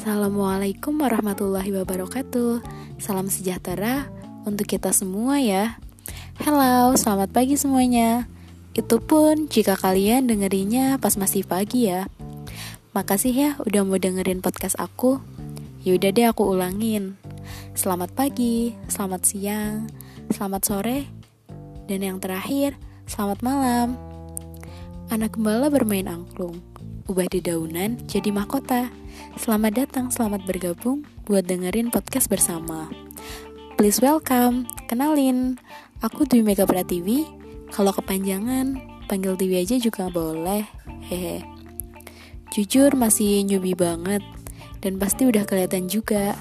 Assalamualaikum warahmatullahi wabarakatuh. Salam sejahtera untuk kita semua ya. Halo, selamat pagi semuanya. Itu pun jika kalian dengerinnya pas masih pagi ya. Makasih ya udah mau dengerin podcast aku. Yaudah deh aku ulangin. Selamat pagi, selamat siang, selamat sore, dan yang terakhir, selamat malam. Anak gembala bermain angklung, ubah dedaunan jadi mahkota. Selamat datang, selamat bergabung buat dengerin podcast bersama. Please welcome, kenalin, aku Dwi Mega Pratiwi. Kalau kepanjangan, panggil Dewi aja juga boleh. Hehe. Jujur masih newbie banget dan pasti udah kelihatan juga.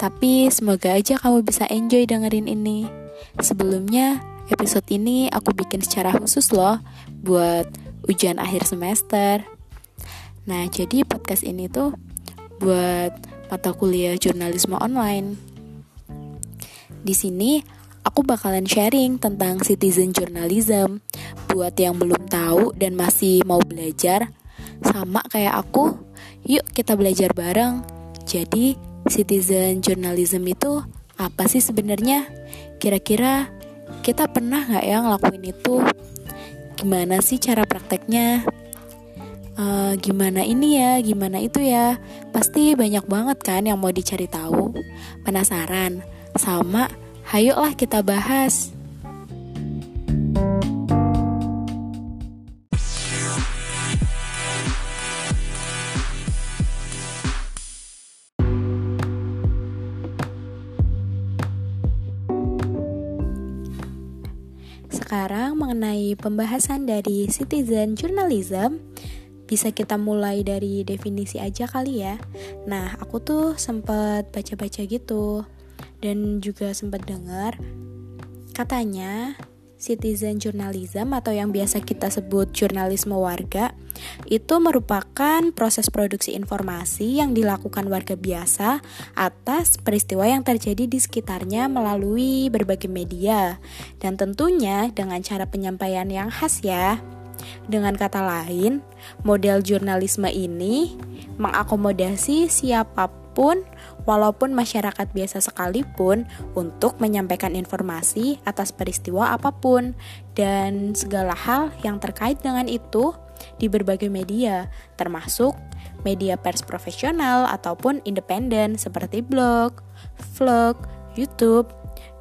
Tapi semoga aja kamu bisa enjoy dengerin ini. Sebelumnya, episode ini aku bikin secara khusus loh buat ujian akhir semester. Nah, jadi podcast ini tuh buat mata kuliah jurnalisme online. Di sini aku bakalan sharing tentang citizen journalism buat yang belum tahu dan masih mau belajar sama kayak aku. Yuk kita belajar bareng. Jadi, citizen journalism itu apa sih sebenarnya? Kira-kira kita pernah nggak ya ngelakuin itu? Gimana sih cara prakteknya? Uh, gimana ini ya, gimana itu ya? Pasti banyak banget kan yang mau dicari tahu. Penasaran? Sama, hayuklah kita bahas. Sekarang mengenai pembahasan dari citizen journalism bisa kita mulai dari definisi aja kali ya. Nah, aku tuh sempat baca-baca gitu dan juga sempat dengar katanya citizen journalism atau yang biasa kita sebut jurnalisme warga itu merupakan proses produksi informasi yang dilakukan warga biasa atas peristiwa yang terjadi di sekitarnya melalui berbagai media dan tentunya dengan cara penyampaian yang khas ya. Dengan kata lain, model jurnalisme ini mengakomodasi siapa pun walaupun masyarakat biasa sekalipun untuk menyampaikan informasi atas peristiwa apa pun. Dan segala hal yang terkait dengan itu di berbagai media, termasuk media pers profesional ataupun independen seperti blog, vlog, YouTube,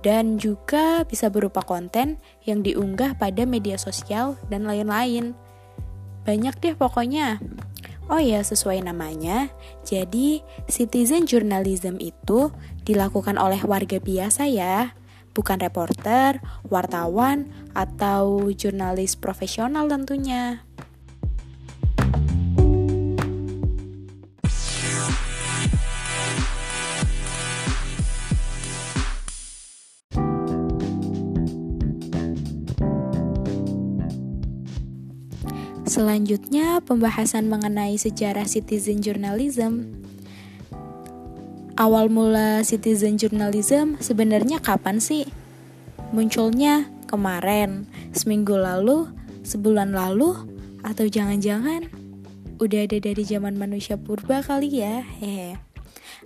dan juga bisa berupa konten yang diunggah pada media sosial dan lain-lain. Banyak deh pokoknya. Oh ya, sesuai namanya. Jadi, citizen journalism itu dilakukan oleh warga biasa ya, bukan reporter, wartawan, atau jurnalis profesional tentunya. Selanjutnya, pembahasan mengenai sejarah citizen journalism. Awal mula citizen journalism sebenarnya kapan sih? Munculnya kemarin, seminggu lalu, sebulan lalu, atau jangan-jangan udah ada dari zaman manusia purba kali ya? Hehe.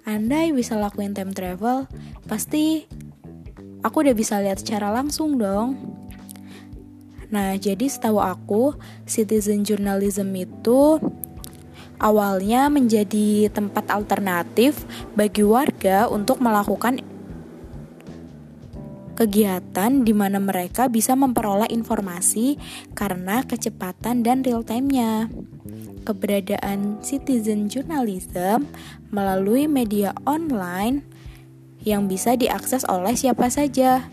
Andai bisa lakuin time travel, pasti aku udah bisa lihat secara langsung dong Nah, jadi setahu aku, citizen journalism itu awalnya menjadi tempat alternatif bagi warga untuk melakukan kegiatan di mana mereka bisa memperoleh informasi karena kecepatan dan real time-nya. Keberadaan citizen journalism melalui media online yang bisa diakses oleh siapa saja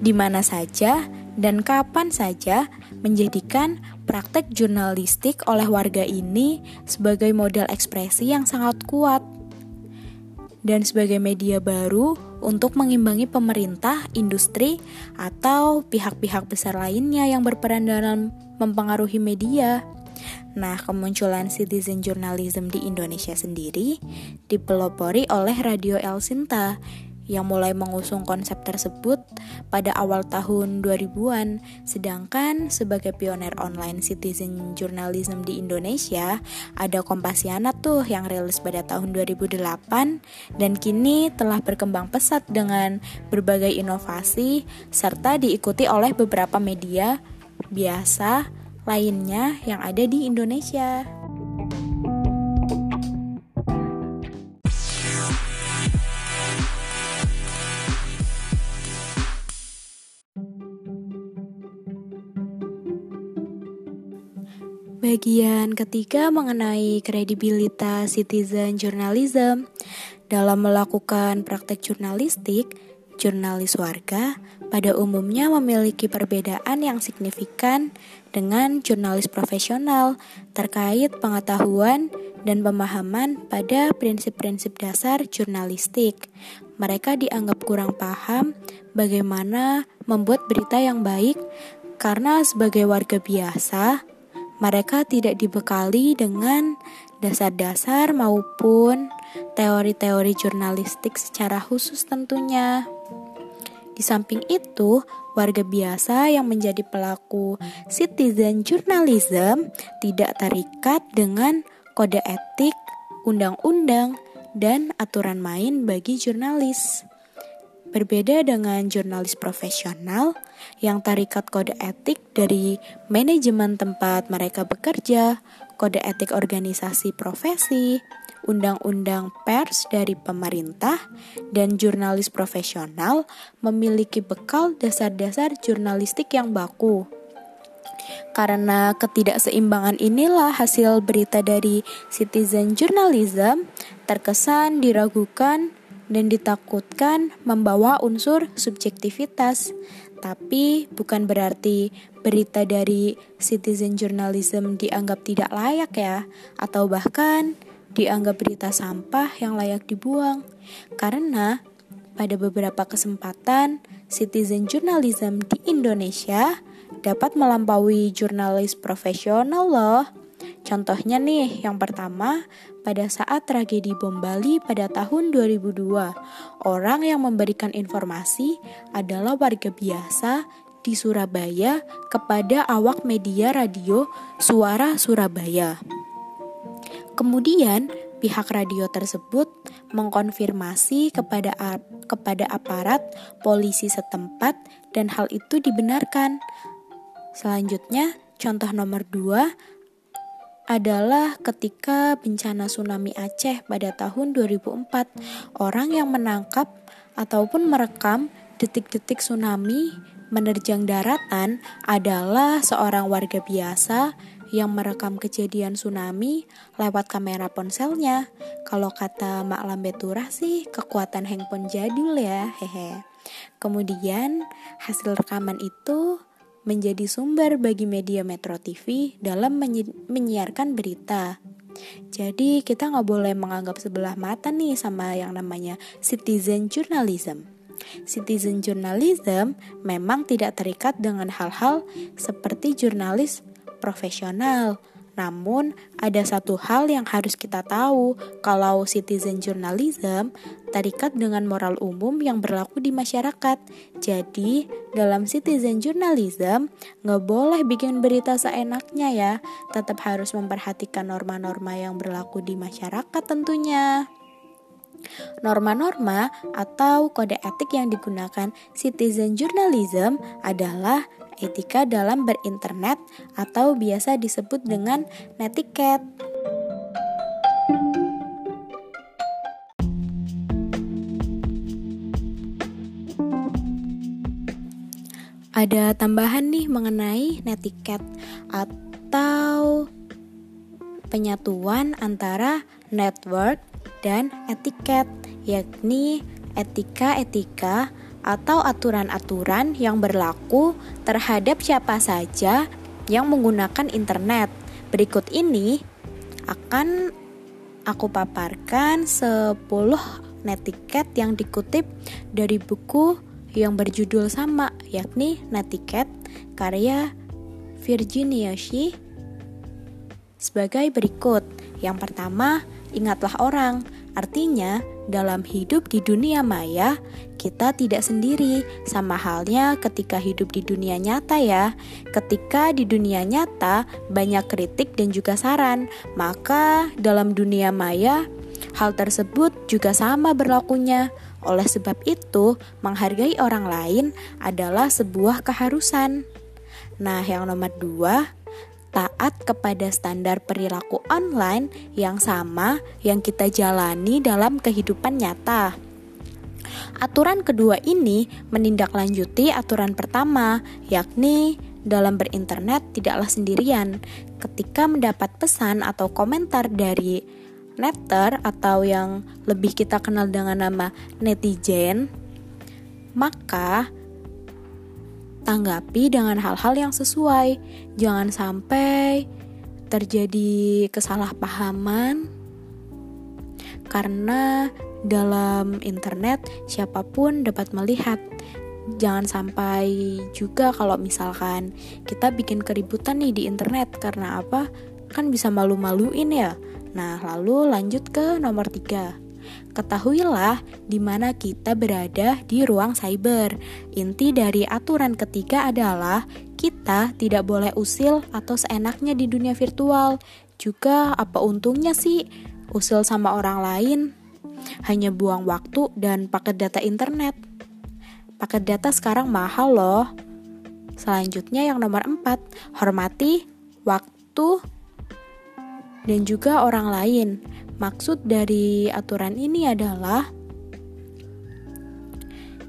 di mana saja dan kapan saja menjadikan praktek jurnalistik oleh warga ini sebagai model ekspresi yang sangat kuat dan sebagai media baru untuk mengimbangi pemerintah, industri, atau pihak-pihak besar lainnya yang berperan dalam mempengaruhi media. Nah, kemunculan citizen journalism di Indonesia sendiri dipelopori oleh Radio El Sinta yang mulai mengusung konsep tersebut pada awal tahun 2000-an. Sedangkan sebagai pioner online citizen journalism di Indonesia, ada Kompasiana tuh yang rilis pada tahun 2008 dan kini telah berkembang pesat dengan berbagai inovasi serta diikuti oleh beberapa media biasa lainnya yang ada di Indonesia. Bagian ketiga mengenai kredibilitas citizen journalism dalam melakukan praktek jurnalistik, jurnalis warga pada umumnya memiliki perbedaan yang signifikan dengan jurnalis profesional terkait pengetahuan dan pemahaman pada prinsip-prinsip dasar jurnalistik. Mereka dianggap kurang paham bagaimana membuat berita yang baik karena sebagai warga biasa, mereka tidak dibekali dengan dasar-dasar maupun teori-teori jurnalistik secara khusus tentunya. Di samping itu, warga biasa yang menjadi pelaku citizen journalism tidak terikat dengan kode etik, undang-undang, dan aturan main bagi jurnalis. Berbeda dengan jurnalis profesional yang tarikat kode etik dari manajemen tempat mereka bekerja, kode etik organisasi profesi, undang-undang pers dari pemerintah, dan jurnalis profesional memiliki bekal dasar-dasar jurnalistik yang baku. Karena ketidakseimbangan inilah hasil berita dari citizen journalism terkesan diragukan dan ditakutkan membawa unsur subjektivitas. Tapi bukan berarti berita dari citizen journalism dianggap tidak layak ya, atau bahkan dianggap berita sampah yang layak dibuang. Karena pada beberapa kesempatan, citizen journalism di Indonesia dapat melampaui jurnalis profesional loh. Contohnya nih, yang pertama, pada saat tragedi bom Bali pada tahun 2002, orang yang memberikan informasi adalah warga biasa di Surabaya kepada awak media radio Suara Surabaya. Kemudian, pihak radio tersebut mengkonfirmasi kepada kepada aparat polisi setempat dan hal itu dibenarkan. Selanjutnya, contoh nomor dua adalah ketika bencana tsunami Aceh pada tahun 2004. Orang yang menangkap ataupun merekam detik-detik tsunami menerjang daratan adalah seorang warga biasa yang merekam kejadian tsunami lewat kamera ponselnya. Kalau kata Mak Lambetura sih kekuatan handphone jadul ya, hehe. Kemudian hasil rekaman itu menjadi sumber bagi media Metro TV dalam menyi menyiarkan berita. Jadi kita nggak boleh menganggap sebelah mata nih sama yang namanya citizen journalism. Citizen journalism memang tidak terikat dengan hal-hal seperti jurnalis profesional, namun, ada satu hal yang harus kita tahu, kalau citizen journalism terikat dengan moral umum yang berlaku di masyarakat. Jadi, dalam citizen journalism, nggak boleh bikin berita seenaknya ya, tetap harus memperhatikan norma-norma yang berlaku di masyarakat tentunya. Norma-norma atau kode etik yang digunakan citizen journalism adalah etika dalam berinternet atau biasa disebut dengan netiquette. Ada tambahan nih mengenai netiquette atau penyatuan antara network dan etiket, yakni etika-etika atau aturan-aturan yang berlaku terhadap siapa saja yang menggunakan internet. Berikut ini akan aku paparkan 10 netiket yang dikutip dari buku yang berjudul sama yakni Netiket karya Virginia Shih sebagai berikut. Yang pertama, ingatlah orang Artinya, dalam hidup di dunia maya, kita tidak sendiri, sama halnya ketika hidup di dunia nyata, ya. Ketika di dunia nyata banyak kritik dan juga saran, maka dalam dunia maya hal tersebut juga sama berlakunya. Oleh sebab itu, menghargai orang lain adalah sebuah keharusan. Nah, yang nomor dua, taat kepada standar perilaku online yang sama yang kita jalani dalam kehidupan nyata. Aturan kedua ini menindaklanjuti aturan pertama, yakni dalam berinternet tidaklah sendirian. Ketika mendapat pesan atau komentar dari netter atau yang lebih kita kenal dengan nama netizen, maka tanggapi dengan hal-hal yang sesuai. Jangan sampai terjadi kesalahpahaman karena dalam internet siapa pun dapat melihat. Jangan sampai juga kalau misalkan kita bikin keributan nih di internet karena apa? Kan bisa malu-maluin ya. Nah, lalu lanjut ke nomor tiga Ketahuilah di mana kita berada di ruang cyber. Inti dari aturan ketiga adalah kita tidak boleh usil atau seenaknya di dunia virtual. Juga apa untungnya sih usil sama orang lain? Hanya buang waktu dan paket data internet. Paket data sekarang mahal loh. Selanjutnya yang nomor 4, hormati waktu dan juga orang lain. Maksud dari aturan ini adalah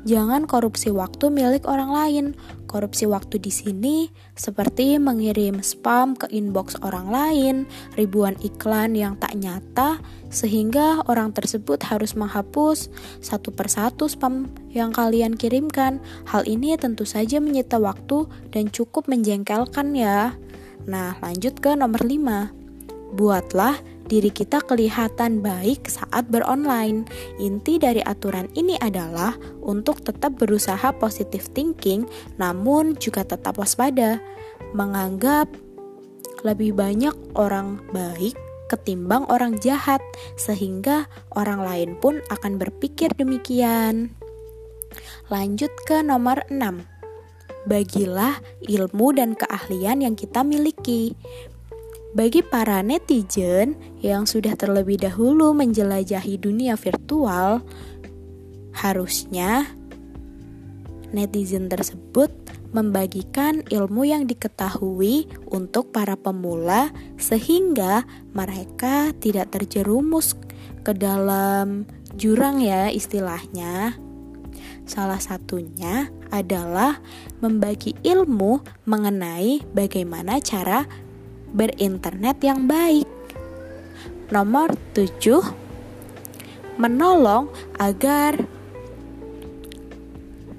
jangan korupsi waktu milik orang lain. Korupsi waktu di sini seperti mengirim spam ke inbox orang lain, ribuan iklan yang tak nyata, sehingga orang tersebut harus menghapus satu persatu spam yang kalian kirimkan. Hal ini tentu saja menyita waktu dan cukup menjengkelkan ya. Nah, lanjut ke nomor 5. Buatlah diri kita kelihatan baik saat beronline. Inti dari aturan ini adalah untuk tetap berusaha positive thinking, namun juga tetap waspada, menganggap lebih banyak orang baik ketimbang orang jahat, sehingga orang lain pun akan berpikir demikian. Lanjut ke nomor 6. Bagilah ilmu dan keahlian yang kita miliki. Bagi para netizen yang sudah terlebih dahulu menjelajahi dunia virtual, harusnya netizen tersebut membagikan ilmu yang diketahui untuk para pemula sehingga mereka tidak terjerumus ke dalam jurang ya istilahnya. Salah satunya adalah membagi ilmu mengenai bagaimana cara berinternet yang baik. Nomor 7 menolong agar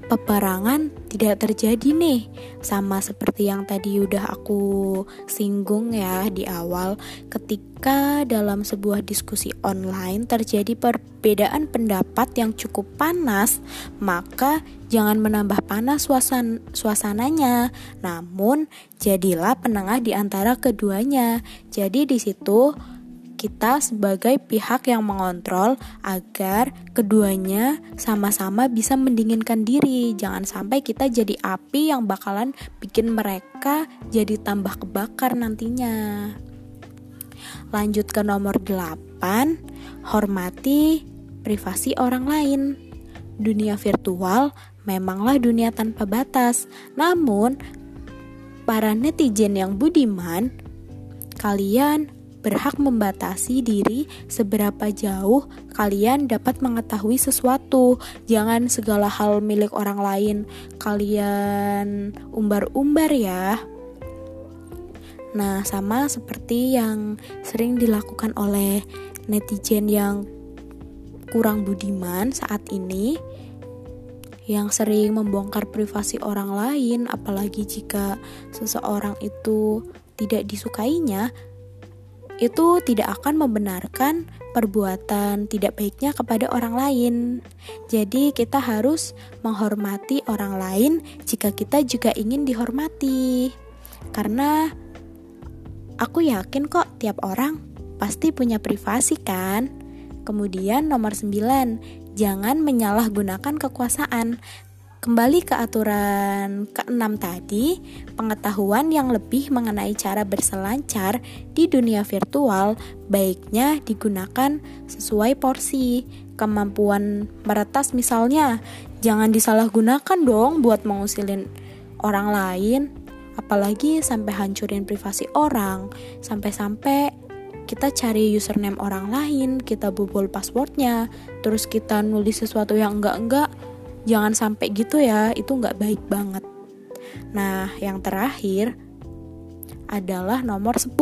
peperangan tidak terjadi nih. Sama seperti yang tadi udah aku singgung ya di awal ketika dalam sebuah diskusi online terjadi perbedaan pendapat yang cukup panas maka jangan menambah panas suasan suasananya. Namun jadilah penengah di antara keduanya. Jadi di situ kita sebagai pihak yang mengontrol agar keduanya sama-sama bisa mendinginkan diri. Jangan sampai kita jadi api yang bakalan bikin mereka jadi tambah kebakar nantinya. Lanjut ke nomor 8, hormati privasi orang lain. Dunia virtual memanglah dunia tanpa batas. Namun, para netizen yang budiman, kalian berhak membatasi diri seberapa jauh kalian dapat mengetahui sesuatu. Jangan segala hal milik orang lain kalian umbar-umbar ya. Nah, sama seperti yang sering dilakukan oleh netizen yang kurang budiman saat ini yang sering membongkar privasi orang lain apalagi jika seseorang itu tidak disukainya itu tidak akan membenarkan perbuatan tidak baiknya kepada orang lain. Jadi, kita harus menghormati orang lain jika kita juga ingin dihormati, karena aku yakin kok tiap orang pasti punya privasi, kan? Kemudian nomor 9, jangan menyalahgunakan kekuasaan. Kembali ke aturan keenam tadi, pengetahuan yang lebih mengenai cara berselancar di dunia virtual baiknya digunakan sesuai porsi. Kemampuan meretas misalnya, jangan disalahgunakan dong buat mengusilin orang lain, apalagi sampai hancurin privasi orang, sampai-sampai kita cari username orang lain, kita bobol passwordnya, terus kita nulis sesuatu yang enggak-enggak, jangan sampai gitu ya itu nggak baik banget nah yang terakhir adalah nomor 10.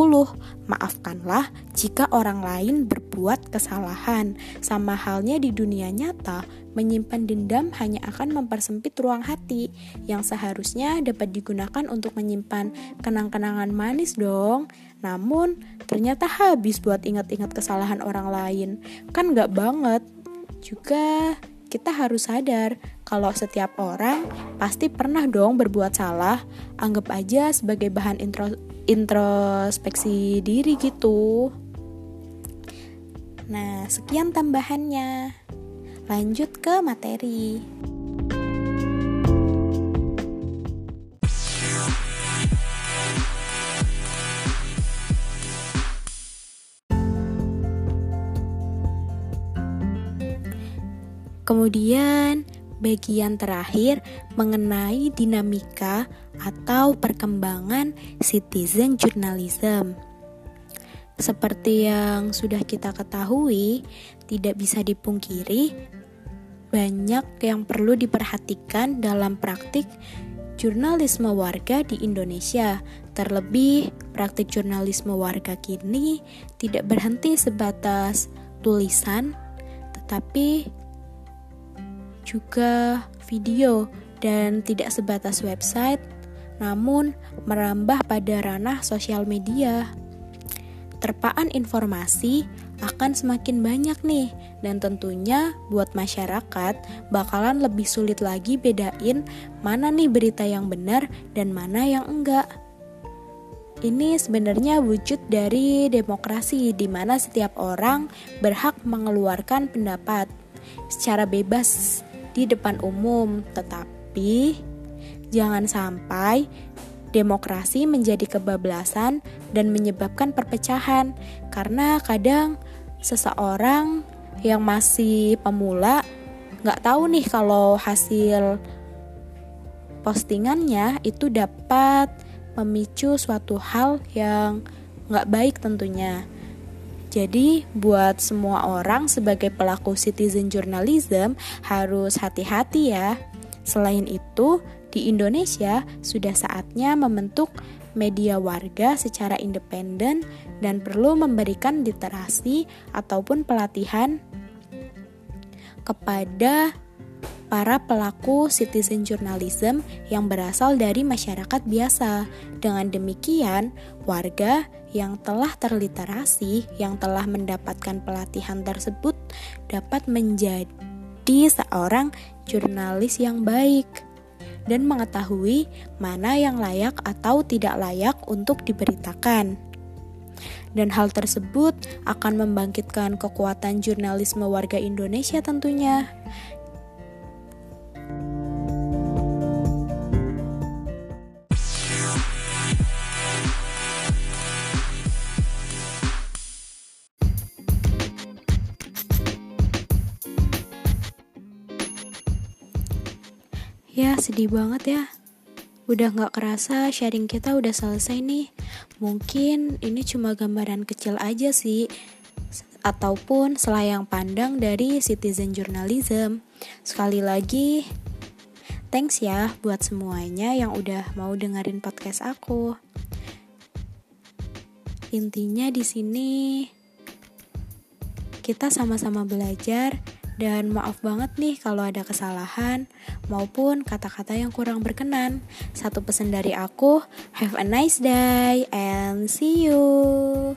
Maafkanlah jika orang lain berbuat kesalahan. Sama halnya di dunia nyata, menyimpan dendam hanya akan mempersempit ruang hati yang seharusnya dapat digunakan untuk menyimpan kenang-kenangan manis dong. Namun, ternyata habis buat ingat-ingat kesalahan orang lain. Kan gak banget. Juga kita harus sadar kalau setiap orang pasti pernah dong berbuat salah. Anggap aja sebagai bahan intro, introspeksi diri gitu. Nah, sekian tambahannya. Lanjut ke materi. Kemudian, bagian terakhir mengenai dinamika atau perkembangan citizen journalism. Seperti yang sudah kita ketahui, tidak bisa dipungkiri banyak yang perlu diperhatikan dalam praktik jurnalisme warga di Indonesia. Terlebih, praktik jurnalisme warga kini tidak berhenti sebatas tulisan, tetapi juga video dan tidak sebatas website, namun merambah pada ranah sosial media. Terpaan informasi akan semakin banyak nih dan tentunya buat masyarakat bakalan lebih sulit lagi bedain mana nih berita yang benar dan mana yang enggak. Ini sebenarnya wujud dari demokrasi di mana setiap orang berhak mengeluarkan pendapat secara bebas di depan umum, tetapi jangan sampai demokrasi menjadi kebablasan dan menyebabkan perpecahan karena kadang seseorang yang masih pemula nggak tahu nih kalau hasil postingannya itu dapat memicu suatu hal yang nggak baik tentunya. Jadi, buat semua orang sebagai pelaku citizen journalism harus hati-hati ya. Selain itu, di Indonesia sudah saatnya membentuk media warga secara independen dan perlu memberikan literasi ataupun pelatihan kepada para pelaku citizen journalism yang berasal dari masyarakat biasa. Dengan demikian, warga yang telah terliterasi, yang telah mendapatkan pelatihan tersebut dapat menjadi seorang jurnalis yang baik dan mengetahui mana yang layak atau tidak layak untuk diberitakan. Dan hal tersebut akan membangkitkan kekuatan jurnalisme warga Indonesia tentunya. Sedih banget ya. Udah gak kerasa sharing kita udah selesai nih. Mungkin ini cuma gambaran kecil aja sih Ataupun selayang pandang dari citizen journalism. Sekali lagi Thanks ya buat semuanya yang udah mau dengerin podcast aku. Intinya di sini kita sama-sama belajar dan maaf banget nih kalau ada kesalahan maupun kata-kata yang kurang berkenan. Satu pesan dari aku, have a nice day and see you.